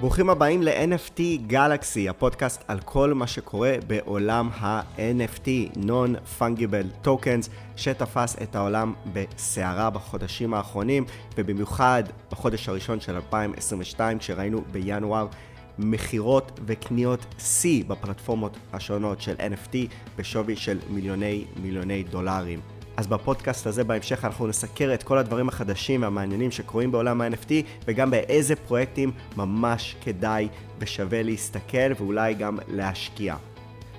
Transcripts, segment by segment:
ברוכים הבאים ל-NFT Galaxy, הפודקאסט על כל מה שקורה בעולם ה-NFT, Non-Fungible Tokens, שתפס את העולם בסערה בחודשים האחרונים, ובמיוחד בחודש הראשון של 2022, כשראינו בינואר מכירות וקניות שיא בפלטפורמות השונות של NFT בשווי של מיליוני מיליוני דולרים. אז בפודקאסט הזה בהמשך אנחנו נסקר את כל הדברים החדשים והמעניינים שקורים בעולם ה-NFT וגם באיזה פרויקטים ממש כדאי ושווה להסתכל ואולי גם להשקיע.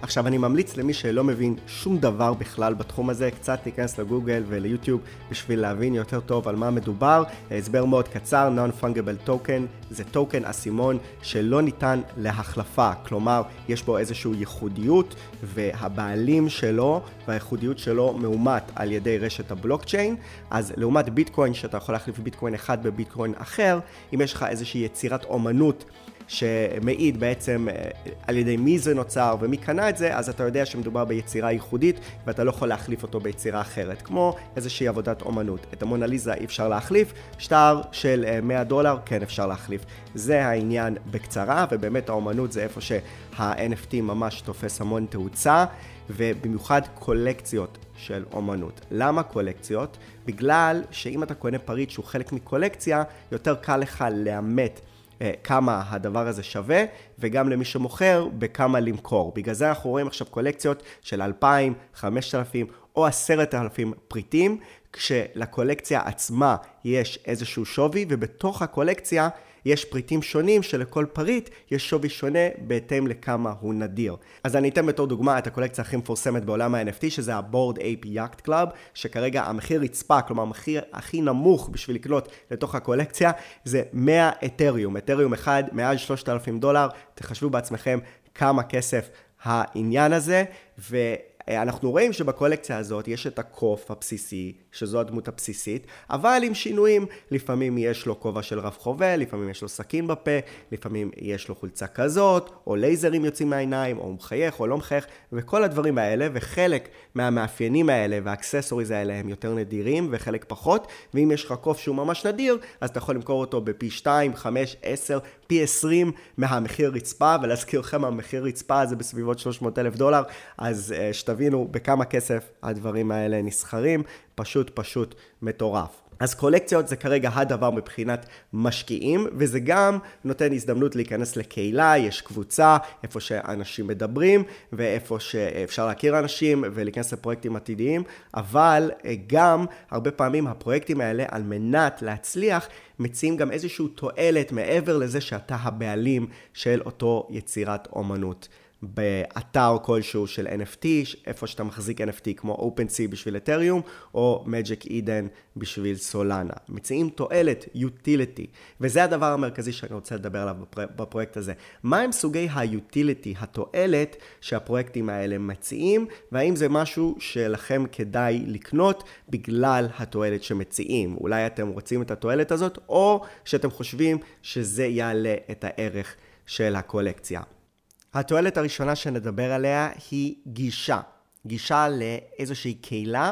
עכשיו אני ממליץ למי שלא מבין שום דבר בכלל בתחום הזה, קצת להיכנס לגוגל וליוטיוב בשביל להבין יותר טוב על מה מדובר. הסבר מאוד קצר, Non-Fungible Token זה טוקן אסימון שלא ניתן להחלפה, כלומר יש בו איזושהי ייחודיות והבעלים שלו והייחודיות שלו מאומת על ידי רשת הבלוקצ'יין, אז לעומת ביטקוין שאתה יכול להחליף ביטקוין אחד בביטקוין אחר, אם יש לך איזושהי יצירת אומנות שמעיד בעצם אה, על ידי מי זה נוצר ומי קנה את זה, אז אתה יודע שמדובר ביצירה ייחודית ואתה לא יכול להחליף אותו ביצירה אחרת, כמו איזושהי עבודת אומנות. את המונליזה אי אפשר להחליף, שטר של 100 אה, דולר כן אפשר להחליף. זה העניין בקצרה, ובאמת האומנות זה איפה שה-NFT ממש תופס המון תאוצה. ובמיוחד קולקציות של אומנות. למה קולקציות? בגלל שאם אתה קונה פריט שהוא חלק מקולקציה, יותר קל לך לאמת כמה הדבר הזה שווה, וגם למי שמוכר, בכמה למכור. בגלל זה אנחנו רואים עכשיו קולקציות של 2,000, 5,000 או 10,000 פריטים, כשלקולקציה עצמה יש איזשהו שווי, ובתוך הקולקציה יש פריטים שונים שלכל פריט יש שווי שונה בהתאם לכמה הוא נדיר. אז אני אתן בתור דוגמה את הקולקציה הכי מפורסמת בעולם ה-NFT, שזה ה-Board Ape Yacht Club, שכרגע המחיר רצפה, כלומר המחיר הכי נמוך בשביל לקנות לתוך הקולקציה, זה 100 אתריום. אתריום אחד מעל 3,000 דולר, תחשבו בעצמכם כמה כסף העניין הזה, ו... אנחנו רואים שבקולקציה הזאת יש את הקוף הבסיסי, שזו הדמות הבסיסית, אבל עם שינויים. לפעמים יש לו כובע של רב חובל, לפעמים יש לו סכין בפה, לפעמים יש לו חולצה כזאת, או לייזרים יוצאים מהעיניים, או מחייך או לא מחייך, וכל הדברים האלה, וחלק מהמאפיינים האלה והאקססוריז האלה הם יותר נדירים, וחלק פחות, ואם יש לך קוף שהוא ממש נדיר, אז אתה יכול למכור אותו בפי 2, 5, 10, פי 20 מהמחיר רצפה, ולהזכיר לכם, המחיר רצפה זה בסביבות 300 אלף דולר, אז uh, שתבינו בכמה כסף הדברים האלה נסחרים, פשוט פשוט מטורף. אז קולקציות זה כרגע הדבר מבחינת משקיעים, וזה גם נותן הזדמנות להיכנס לקהילה, יש קבוצה, איפה שאנשים מדברים, ואיפה שאפשר להכיר אנשים ולהיכנס לפרויקטים עתידיים, אבל אה, גם הרבה פעמים הפרויקטים האלה, על מנת להצליח, מציעים גם איזושהי תועלת מעבר לזה שאתה הבעלים של אותו יצירת אומנות. באתר כלשהו של NFT, איפה שאתה מחזיק NFT כמו OpenSea בשביל אתריום, או Magic Eden בשביל סולנה. מציעים תועלת, utility, וזה הדבר המרכזי שאני רוצה לדבר עליו בפרויקט הזה. מהם סוגי ה-utility, התועלת שהפרויקטים האלה מציעים, והאם זה משהו שלכם כדאי לקנות בגלל התועלת שמציעים. אולי אתם רוצים את התועלת הזאת, או שאתם חושבים שזה יעלה את הערך של הקולקציה. התועלת הראשונה שנדבר עליה היא גישה. גישה לאיזושהי קהילה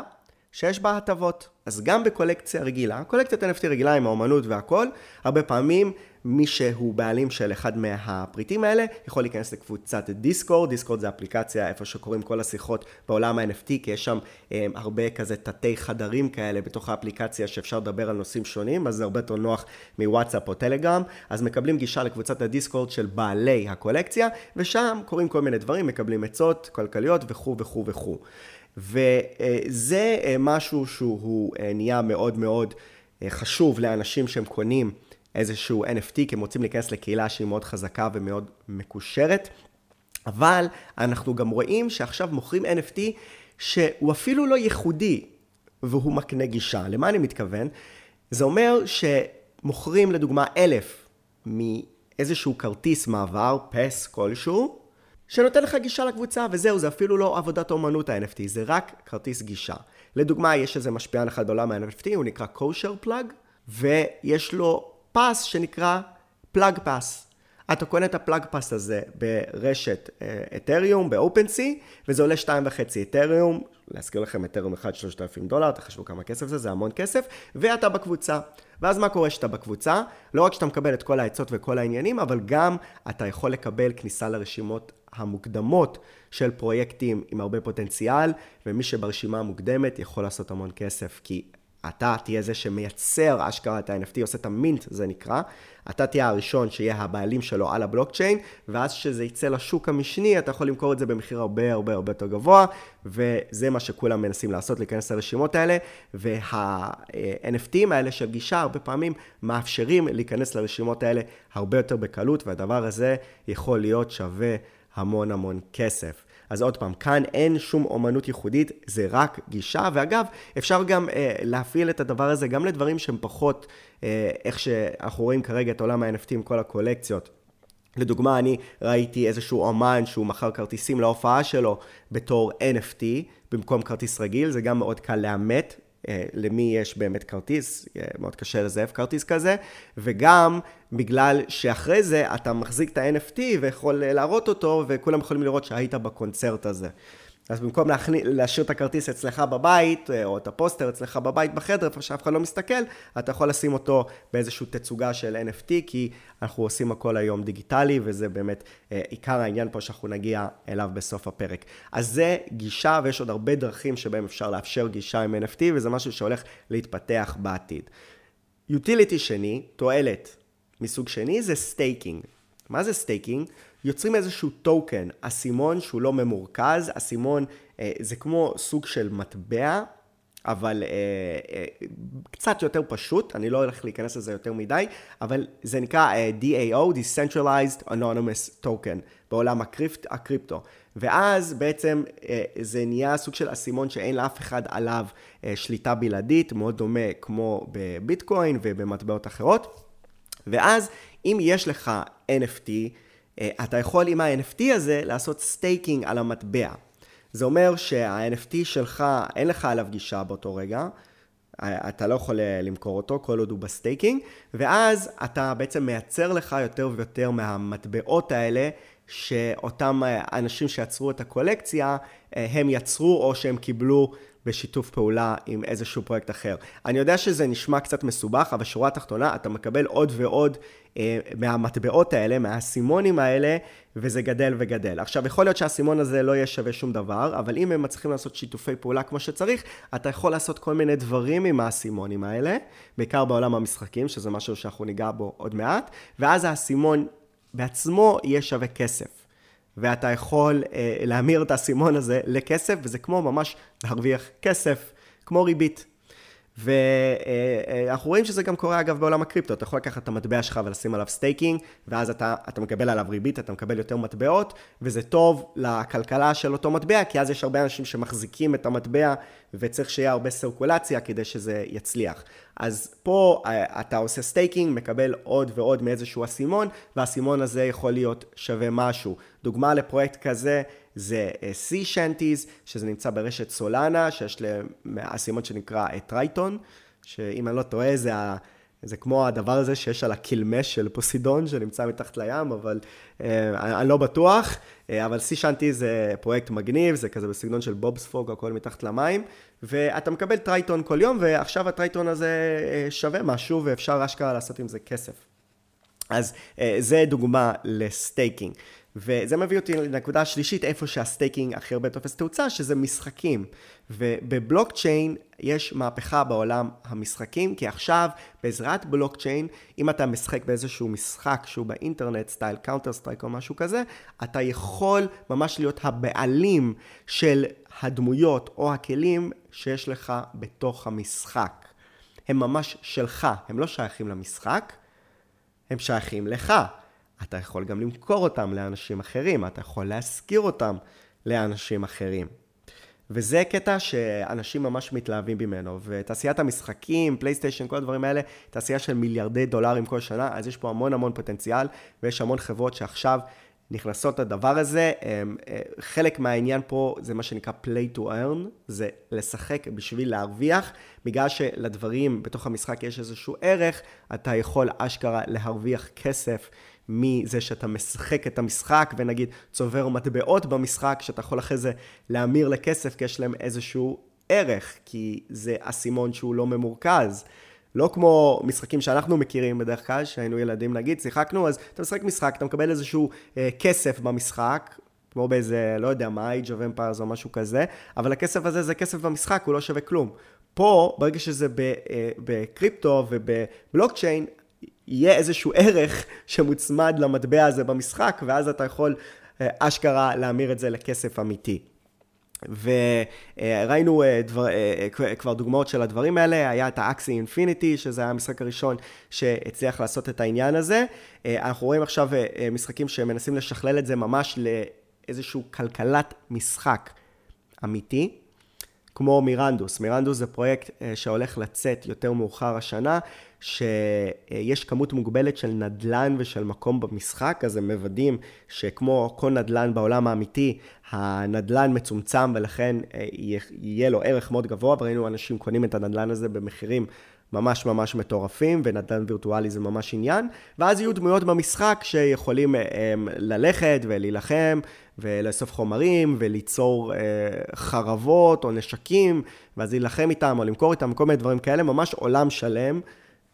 שיש בה הטבות. אז גם בקולקציה רגילה, קולקציית NFT רגילה עם האומנות והכל, הרבה פעמים מי שהוא בעלים של אחד מהפריטים האלה יכול להיכנס לקבוצת דיסקורד, דיסקורד זה אפליקציה איפה שקורים כל השיחות בעולם ה-NFT, כי יש שם um, הרבה כזה תתי חדרים כאלה בתוך האפליקציה שאפשר לדבר על נושאים שונים, אז זה הרבה יותר נוח מוואטסאפ או טלגרם, אז מקבלים גישה לקבוצת הדיסקורד של בעלי הקולקציה, ושם קורים כל מיני דברים, מקבלים עצות כלכליות וכו' וכו' וכו'. וזה אה, משהו שהוא אה, נהיה מאוד מאוד אה, חשוב לאנשים שהם קונים איזשהו NFT, כי הם רוצים להיכנס לקהילה שהיא מאוד חזקה ומאוד מקושרת. אבל אנחנו גם רואים שעכשיו מוכרים NFT שהוא אפילו לא ייחודי והוא מקנה גישה. למה אני מתכוון? זה אומר שמוכרים לדוגמה אלף מאיזשהו כרטיס מעבר, פס כלשהו, שנותן לך גישה לקבוצה, וזהו, זה אפילו לא עבודת אומנות ה-NFT, זה רק כרטיס גישה. לדוגמה, יש איזה משפיען אחד בעולם ה-NFT, הוא נקרא kosher plug, ויש לו פס שנקרא plug pass. אתה קונה את הפלאג פאס הזה ברשת אתריום, באופנסי, וזה עולה 2.5 אתריום, להזכיר לכם אתריום 1, 3,000 דולר, תחשבו כמה כסף זה, זה המון כסף, ואתה בקבוצה. ואז מה קורה שאתה בקבוצה? לא רק שאתה מקבל את כל העצות וכל העניינים, אבל גם אתה יכול לקבל כניסה לרשימות המוקדמות של פרויקטים עם הרבה פוטנציאל, ומי שברשימה המוקדמת יכול לעשות המון כסף, כי אתה תהיה זה שמייצר אשכרה את ה-NFT, עושה את המינט, זה נקרא. אתה תהיה הראשון שיהיה הבעלים שלו על הבלוקצ'יין, ואז כשזה יצא לשוק המשני, אתה יכול למכור את זה במחיר הרבה הרבה הרבה יותר גבוה, וזה מה שכולם מנסים לעשות, להיכנס לרשימות האלה, וה-NFTים האלה של גישה הרבה פעמים מאפשרים להיכנס לרשימות האלה הרבה יותר בקלות, והדבר הזה יכול להיות שווה המון המון כסף. אז עוד פעם, כאן אין שום אומנות ייחודית, זה רק גישה, ואגב, אפשר גם אה, להפעיל את הדבר הזה גם לדברים שהם פחות אה, איך שאנחנו רואים כרגע את עולם ה-NFT עם כל הקולקציות. לדוגמה, אני ראיתי איזשהו אומן שהוא מכר כרטיסים להופעה שלו בתור NFT במקום כרטיס רגיל, זה גם מאוד קל לאמת למי יש באמת כרטיס, אה, מאוד קשה לזייף כרטיס כזה, וגם בגלל שאחרי זה אתה מחזיק את ה-NFT ויכול להראות אותו, וכולם יכולים לראות שהיית בקונצרט הזה. אז במקום להכני, להשאיר את הכרטיס אצלך בבית, אה, או את הפוסטר אצלך בבית בחדר, איפה שאף אחד לא מסתכל, אתה יכול לשים אותו באיזושהי תצוגה של NFT, כי אנחנו עושים הכל היום דיגיטלי, וזה באמת אה, עיקר העניין פה שאנחנו נגיע אליו בסוף הפרק. אז זה גישה, ויש עוד הרבה דרכים שבהם אפשר לאפשר גישה עם NFT, וזה משהו שהולך להתפתח בעתיד. utility שני, תועלת מסוג שני, זה staking. מה זה staking? יוצרים איזשהו token, אסימון שהוא לא ממורכז, אסימון אה, זה כמו סוג של מטבע, אבל אה, אה, קצת יותר פשוט, אני לא הולך להיכנס לזה יותר מדי, אבל זה נקרא אה, DAO, Decentralized Anonymous Token, בעולם הקריפט, הקריפטו. ואז בעצם אה, זה נהיה סוג של אסימון שאין לאף אחד עליו אה, שליטה בלעדית, מאוד דומה כמו בביטקוין ובמטבעות אחרות. ואז אם יש לך NFT, אתה יכול עם ה-NFT הזה לעשות staking על המטבע. זה אומר שה-NFT שלך, אין לך עליו גישה באותו רגע, אה, אתה לא יכול אה, למכור אותו כל עוד הוא ב staking, ואז אתה בעצם מייצר לך יותר ויותר מהמטבעות האלה, שאותם אנשים שיצרו את הקולקציה, הם יצרו או שהם קיבלו בשיתוף פעולה עם איזשהו פרויקט אחר. אני יודע שזה נשמע קצת מסובך, אבל שורה תחתונה, אתה מקבל עוד ועוד אה, מהמטבעות האלה, מהאסימונים האלה, וזה גדל וגדל. עכשיו, יכול להיות שהאסימון הזה לא יהיה שווה שום דבר, אבל אם הם מצליחים לעשות שיתופי פעולה כמו שצריך, אתה יכול לעשות כל מיני דברים עם האסימונים האלה, בעיקר בעולם המשחקים, שזה משהו שאנחנו ניגע בו עוד מעט, ואז האסימון בעצמו יהיה שווה כסף. ואתה יכול אה, להמיר את האסימון הזה לכסף, וזה כמו ממש להרוויח כסף, כמו ריבית. ואנחנו רואים שזה גם קורה אגב בעולם הקריפטו, אתה יכול לקחת את המטבע שלך ולשים עליו staking, ואז אתה, אתה מקבל עליו ריבית, אתה מקבל יותר מטבעות, וזה טוב לכלכלה של אותו מטבע, כי אז יש הרבה אנשים שמחזיקים את המטבע, וצריך שיהיה הרבה סרקולציה כדי שזה יצליח. אז פה אה, אתה עושה staking, מקבל עוד ועוד מאיזשהו אסימון, והאסימון הזה יכול להיות שווה משהו. דוגמה לפרויקט כזה, זה Sea אה, Shanties, שזה נמצא ברשת סולנה, שיש להם אסימון שנקרא Triton, אה, שאם אני לא טועה זה, ה, זה כמו הדבר הזה שיש על הקילשון של פוסידון שנמצא מתחת לים, אבל אה, אני לא בטוח, אה, אבל Sea Shanty זה פרויקט מגניב, זה כזה בסגנון של בובספוג, הכל מתחת למים, ואתה מקבל טרייטון כל יום, ועכשיו הטרייטון הזה אה, שווה משהו, ואפשר אשכרה לעשות עם זה כסף. אז זה דוגמה ל staking. וזה מביא אותי לנקודה השלישית, איפה שה staking הכי הרבה תופס תאוצה, שזה משחקים. ובבלוקצ'יין יש מהפכה בעולם המשחקים, כי עכשיו בעזרת בלוקצ'יין, אם אתה משחק באיזשהו משחק שהוא באינטרנט, סטייל Counter Strike או משהו כזה, אתה יכול ממש להיות הבעלים של הדמויות או הכלים שיש לך בתוך המשחק. הם ממש שלך, הם לא שייכים למשחק, הם שייכים לך. אתה יכול גם למכור אותם לאנשים אחרים, אתה יכול להשכיר אותם לאנשים אחרים. וזה קטע שאנשים ממש מתלהבים ממנו, ותעשיית המשחקים, פלייסטיישן, כל הדברים האלה, תעשייה של מיליארדי דולרים כל שנה, אז יש פה המון המון פוטנציאל, ויש המון חברות שעכשיו נכנסות לדבר הזה. חלק מהעניין פה זה מה שנקרא play to earn, זה לשחק בשביל להרוויח. בגלל שלדברים בתוך המשחק יש איזשהו ערך, אתה יכול אשכרה להרוויח כסף מזה שאתה משחק את המשחק, ונגיד צובר מטבעות במשחק, שאתה יכול אחרי זה להמיר לכסף, כי יש להם איזשהו ערך, כי זה אסימון שהוא לא ממורכז. לא כמו משחקים שאנחנו מכירים בדרך כלל, שהיינו ילדים נגיד, שיחקנו, אז אתה משחק משחק, אתה מקבל איזשהו אה, כסף במשחק, כמו באיזה, לא יודע מה, Age of Empires או משהו כזה, אבל הכסף הזה זה כסף במשחק, הוא לא שווה כלום. פה, ברגע שזה אה, בקריפטו ובבלוקצ'יין, יהיה איזשהו ערך שמוצמד למטבע הזה במשחק, ואז אתה יכול אה, אשכרה להמיר את זה לכסף אמיתי. וראינו אה, דבר, אה, כבר דוגמאות של הדברים האלה, היה את האקסי אינפיניטי, שזה היה המשחק הראשון שהצליח לעשות את העניין הזה. אנחנו רואים עכשיו משחקים שמנסים לשכלל את זה ממש לאיזשהו כלכלת משחק אמיתי. כמו מירנדוס. מירנדוס זה פרויקט שהולך לצאת יותר מאוחר השנה, שיש כמות מוגבלת של נדל"ן ושל מקום במשחק, אז הם מוודאים שכמו כל נדל"ן בעולם האמיתי, הנדל"ן מצומצם ולכן אה, יהיה לו ערך מאוד גבוה, וראינו אנשים קונים את הנדל"ן הזה במחירים ממש ממש מטורפים, ונדל"ן וירטואלי זה ממש עניין, ואז יהיו דמויות במשחק שיכולים אה, ללכת ולהילחם ולאסוף חומרים וליצור אה, חרבות או נשקים, ואז להילחם איתם או למכור איתם, כל מיני דברים כאלה, ממש עולם שלם.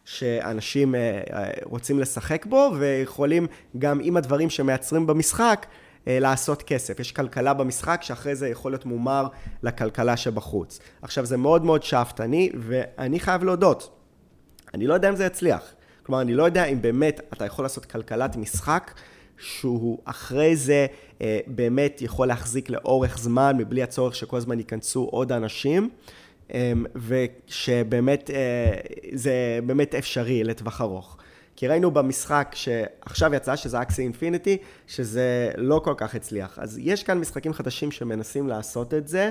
שאנשים אה, אה, רוצים לשחק בו, ויכולים גם עם הדברים שמייצרים במשחק, לעשות כסף. יש כלכלה במשחק שאחרי זה יכול להיות מומר לכלכלה שבחוץ. עכשיו, זה מאוד מאוד שאפתני, ואני חייב להודות, אני לא יודע אם זה יצליח. כלומר, אני לא יודע אם באמת אתה יכול לעשות כלכלת משחק שהוא אחרי זה באמת יכול להחזיק לאורך זמן, מבלי הצורך שכל הזמן ייכנסו עוד אנשים. אמ, ושבאמת אה, זה באמת אפשרי לטווח ארוך. כי ראינו במשחק שעכשיו יצא, שזה אקסי אינפיניטי, שזה לא כל כך הצליח. אז יש כאן משחקים חדשים שמנסים לעשות את זה,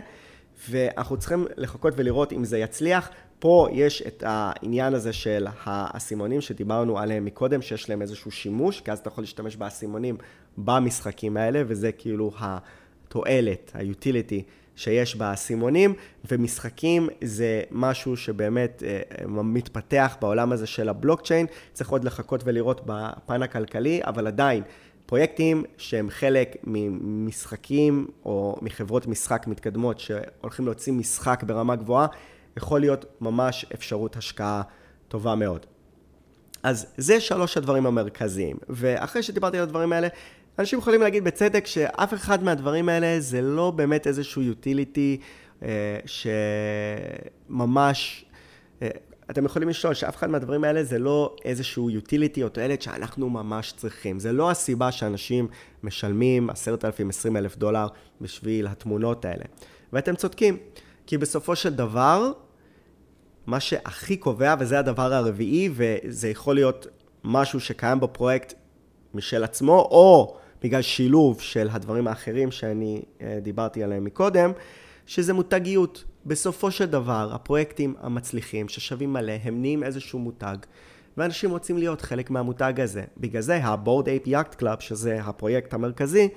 ואנחנו צריכים לחכות ולראות אם זה יצליח. פה יש את העניין הזה של האסימונים שדיברנו עליהם מקודם, שיש להם איזשהו שימוש, כי אז אתה יכול להשתמש באסימונים במשחקים האלה, וזה כאילו התועלת, היוטיליטי שיש באסימונים, ומשחקים זה משהו שבאמת אה, מתפתח בעולם הזה של הבלוקצ'יין, צריך עוד לחכות ולראות בפן הכלכלי, אבל עדיין, פרויקטים שהם חלק ממשחקים או מחברות משחק מתקדמות שהולכים להוציא משחק ברמה גבוהה, יכול להיות ממש אפשרות השקעה טובה מאוד. אז זה שלוש הדברים המרכזיים, ואחרי שדיברתי על הדברים האלה, אנשים יכולים להגיד בצדק שאף אחד מהדברים האלה זה לא באמת איזשהו יוטיליטי אה, שממש... אה, אתם יכולים לשאול שאף אחד מהדברים האלה זה לא איזשהו יוטיליטי או תועלת שאנחנו ממש צריכים. זה לא הסיבה שאנשים משלמים עשרת אלפים, עשרים אלף דולר בשביל התמונות האלה. ואתם צודקים, כי בסופו של דבר, מה שהכי קובע, וזה הדבר הרביעי, וזה יכול להיות משהו שקיים בפרויקט משל עצמו, או בגלל שילוב של הדברים האחרים שאני אה, דיברתי עליהם מקודם, שזה מותגיות. בסופו של דבר, הפרויקטים המצליחים ששווים מלא, הם נהיים איזשהו מותג, ואנשים רוצים להיות חלק מהמותג הזה. בגלל זה ה- Bored Ape Yacht Club, שזה הפרויקט המרכזי,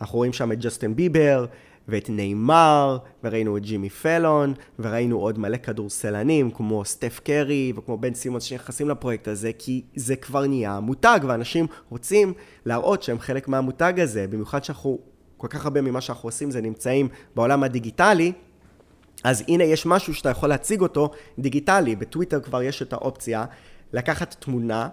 אנחנו רואים שם את ג'סטין ביבר, ואת ניימר, וראינו את ג'ימי פלון, וראינו עוד מלא כדורסלנים, כמו סטף קרי, וכמו בן סימונס שנכנסים לפרויקט הזה, כי זה כבר נהיה מותג, ואנשים רוצים להראות שהם חלק מהמותג הזה, במיוחד שאנחנו, כל כך הרבה ממה שאנחנו עושים זה נמצאים בעולם הדיגיטלי, אז הנה יש משהו שאתה יכול להציג אותו דיגיטלי, בטוויטר כבר יש את האופציה לקחת תמונה,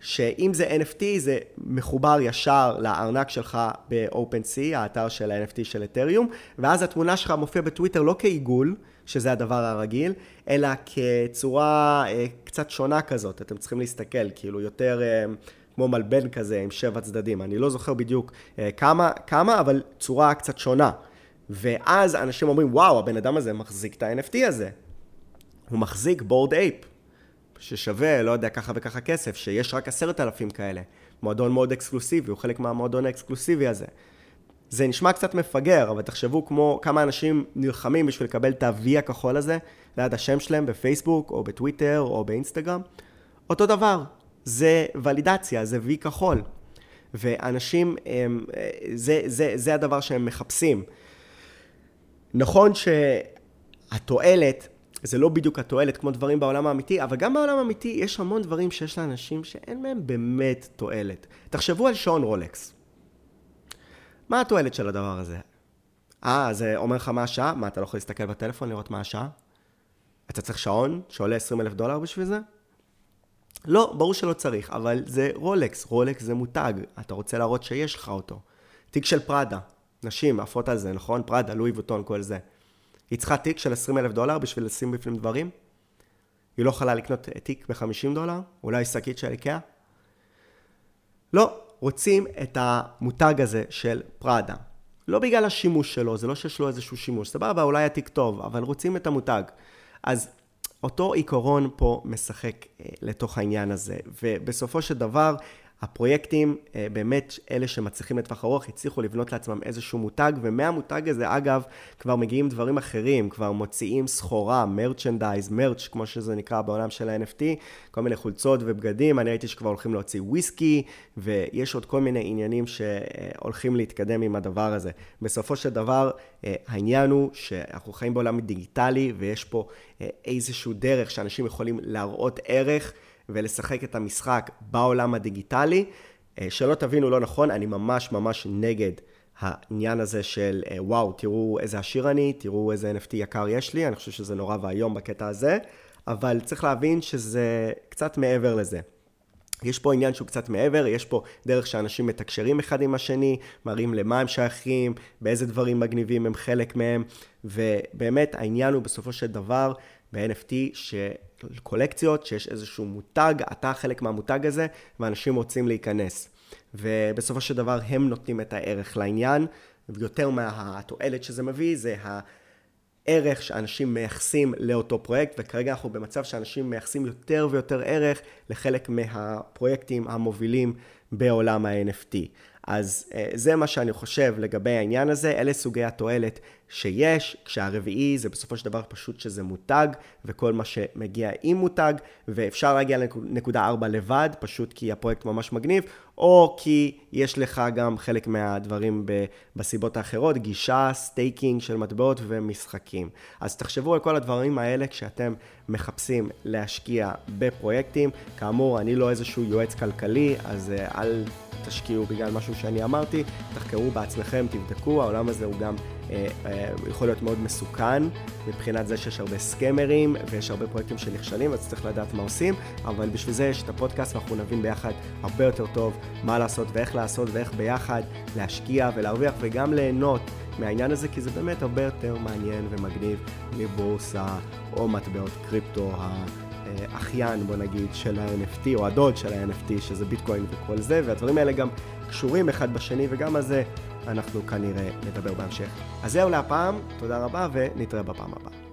שאם זה NFT זה מחובר ישר לארנק שלך ב-OpenSea, האתר של ה-NFT של אתריום, ואז התמונה שלך מופיעה בטוויטר לא כעיגול, שזה הדבר הרגיל, אלא כצורה אה, קצת שונה כזאת. אתם צריכים להסתכל, כאילו יותר אה, כמו מלבן כזה עם שבע צדדים. אני לא זוכר בדיוק אה, כמה, כמה, אבל צורה קצת שונה. ואז אנשים אומרים, וואו, הבן אדם הזה מחזיק את ה-NFT הזה. הוא מחזיק Bored Ape. ששווה, לא יודע, ככה וככה כסף, שיש רק עשרת אלפים כאלה. מועדון מאוד אקסקלוסיבי, הוא חלק מהמועדון האקסקלוסיבי הזה. זה נשמע קצת מפגר, אבל תחשבו כמו כמה אנשים נלחמים בשביל לקבל את ה-V הכחול הזה ליד השם שלהם בפייסבוק, או בטוויטר, או באינסטגרם. אותו דבר, זה ולידציה, זה V כחול. ואנשים, זה, זה, זה הדבר שהם מחפשים. נכון שהתועלת, זה לא בדיוק התועלת כמו דברים בעולם האמיתי, אבל גם בעולם האמיתי יש המון דברים שיש לאנשים שאין מהם באמת תועלת. תחשבו על שעון רולקס. מה התועלת של הדבר הזה? אה, זה אומר לך מה השעה? מה, אתה לא יכול להסתכל בטלפון לראות מה השעה? אתה צריך שעון שעולה 20 אלף דולר בשביל זה? לא, ברור שלא צריך, אבל זה רולקס, רולקס זה מותג, אתה רוצה להראות שיש לך אותו. תיק של פראדה, נשים עפות על זה, נכון? פראדה, לואי ווטון, כל זה. היא צריכה תיק של 20 אלף דולר בשביל לשים בפנים דברים? היא לא יכולה לקנות תיק ב-50 דולר? אולי שקית של איקאה? לא, רוצים את המותג הזה של פראדה. לא בגלל השימוש שלו, זה לא שיש לו איזשהו שימוש, סבבה, אולי התיק טוב, אבל רוצים את המותג. אז אותו עיקרון פה משחק אה, לתוך העניין הזה, ובסופו של דבר, הפרויקטים, אה, באמת אלה שמצליחים לטווח ארוך, הצליחו לבנות לעצמם איזשהו מותג, ומהמותג הזה, אגב, כבר מגיעים דברים אחרים, כבר מוציאים סחורה, מרצ'נדייז, מרץ', כמו שזה נקרא בעולם של ה-NFT, כל מיני חולצות ובגדים, אני ראיתי שכבר הולכים להוציא וויסקי, ויש עוד כל מיני עניינים שהולכים להתקדם עם הדבר הזה. בסופו של דבר, אה, העניין הוא שאנחנו חיים בעולם דיגיטלי, ויש פה אה, איזשהו דרך שאנשים יכולים להראות ערך. ולשחק את המשחק בעולם הדיגיטלי. אה, שלא תבינו לא נכון, אני ממש ממש נגד העניין הזה של אה, וואו, תראו איזה עשיר אני, תראו איזה NFT יקר יש לי, אני חושב שזה נורא ואיום בקטע הזה, אבל צריך להבין שזה קצת מעבר לזה. יש פה עניין שהוא קצת מעבר, יש פה דרך שאנשים מתקשרים אחד עם השני, מראים למה הם שייכים, באיזה דברים מגניבים הם חלק מהם, ובאמת העניין הוא בסופו של דבר ב-NFT קולקציות, שיש איזשהו מותג, אתה חלק מהמותג הזה, ואנשים רוצים להיכנס. ובסופו של דבר הם נותנים את הערך לעניין, ויותר מהתועלת שזה מביא, זה הערך שאנשים מייחסים לאותו פרויקט, וכרגע אנחנו במצב שאנשים מייחסים יותר ויותר ערך לחלק מהפרויקטים המובילים בעולם ה-NFT. אז אה, זה מה שאני חושב לגבי העניין הזה, אלה סוגי התועלת שיש, כשהרביעי זה בסופו של דבר פשוט שזה מותג, וכל מה שמגיע עם מותג, ואפשר להגיע לנקודה 4 לבד, פשוט כי הפרויקט ממש מגניב, או כי יש לך גם חלק מהדברים בסיבות האחרות, גישה, staking של מטבעות ומשחקים. אז תחשבו על כל הדברים האלה כשאתם מחפשים להשקיע בפרויקטים. כאמור, אני לא איזשהו יועץ כלכלי, אז אה, אל תשקיעו בגלל משהו שאני אמרתי, תחקרו בעצמכם, תבדקו, העולם הזה הוא גם יכול להיות מאוד מסוכן מבחינת זה שיש הרבה סקמרים ויש הרבה פרויקטים שנכשלים, אז צריך לדעת מה עושים, אבל בשביל זה יש את הפודקאסט ואנחנו נבין ביחד הרבה יותר טוב מה לעשות ואיך לעשות ואיך ביחד להשקיע ולהרוויח וגם ליהנות מהעניין הזה, כי זה באמת הרבה יותר מעניין ומגניב מבורסה או מטבעות קריפטו. האחיין, בוא נגיד, של ה-NFT, או הדוד של ה-NFT, שזה ביטקוין וכל זה, והדברים האלה גם קשורים אחד בשני, וגם על זה אנחנו כנראה נדבר בהמשך. אז זהו להפעם, תודה רבה, ונתראה בפעם הבאה.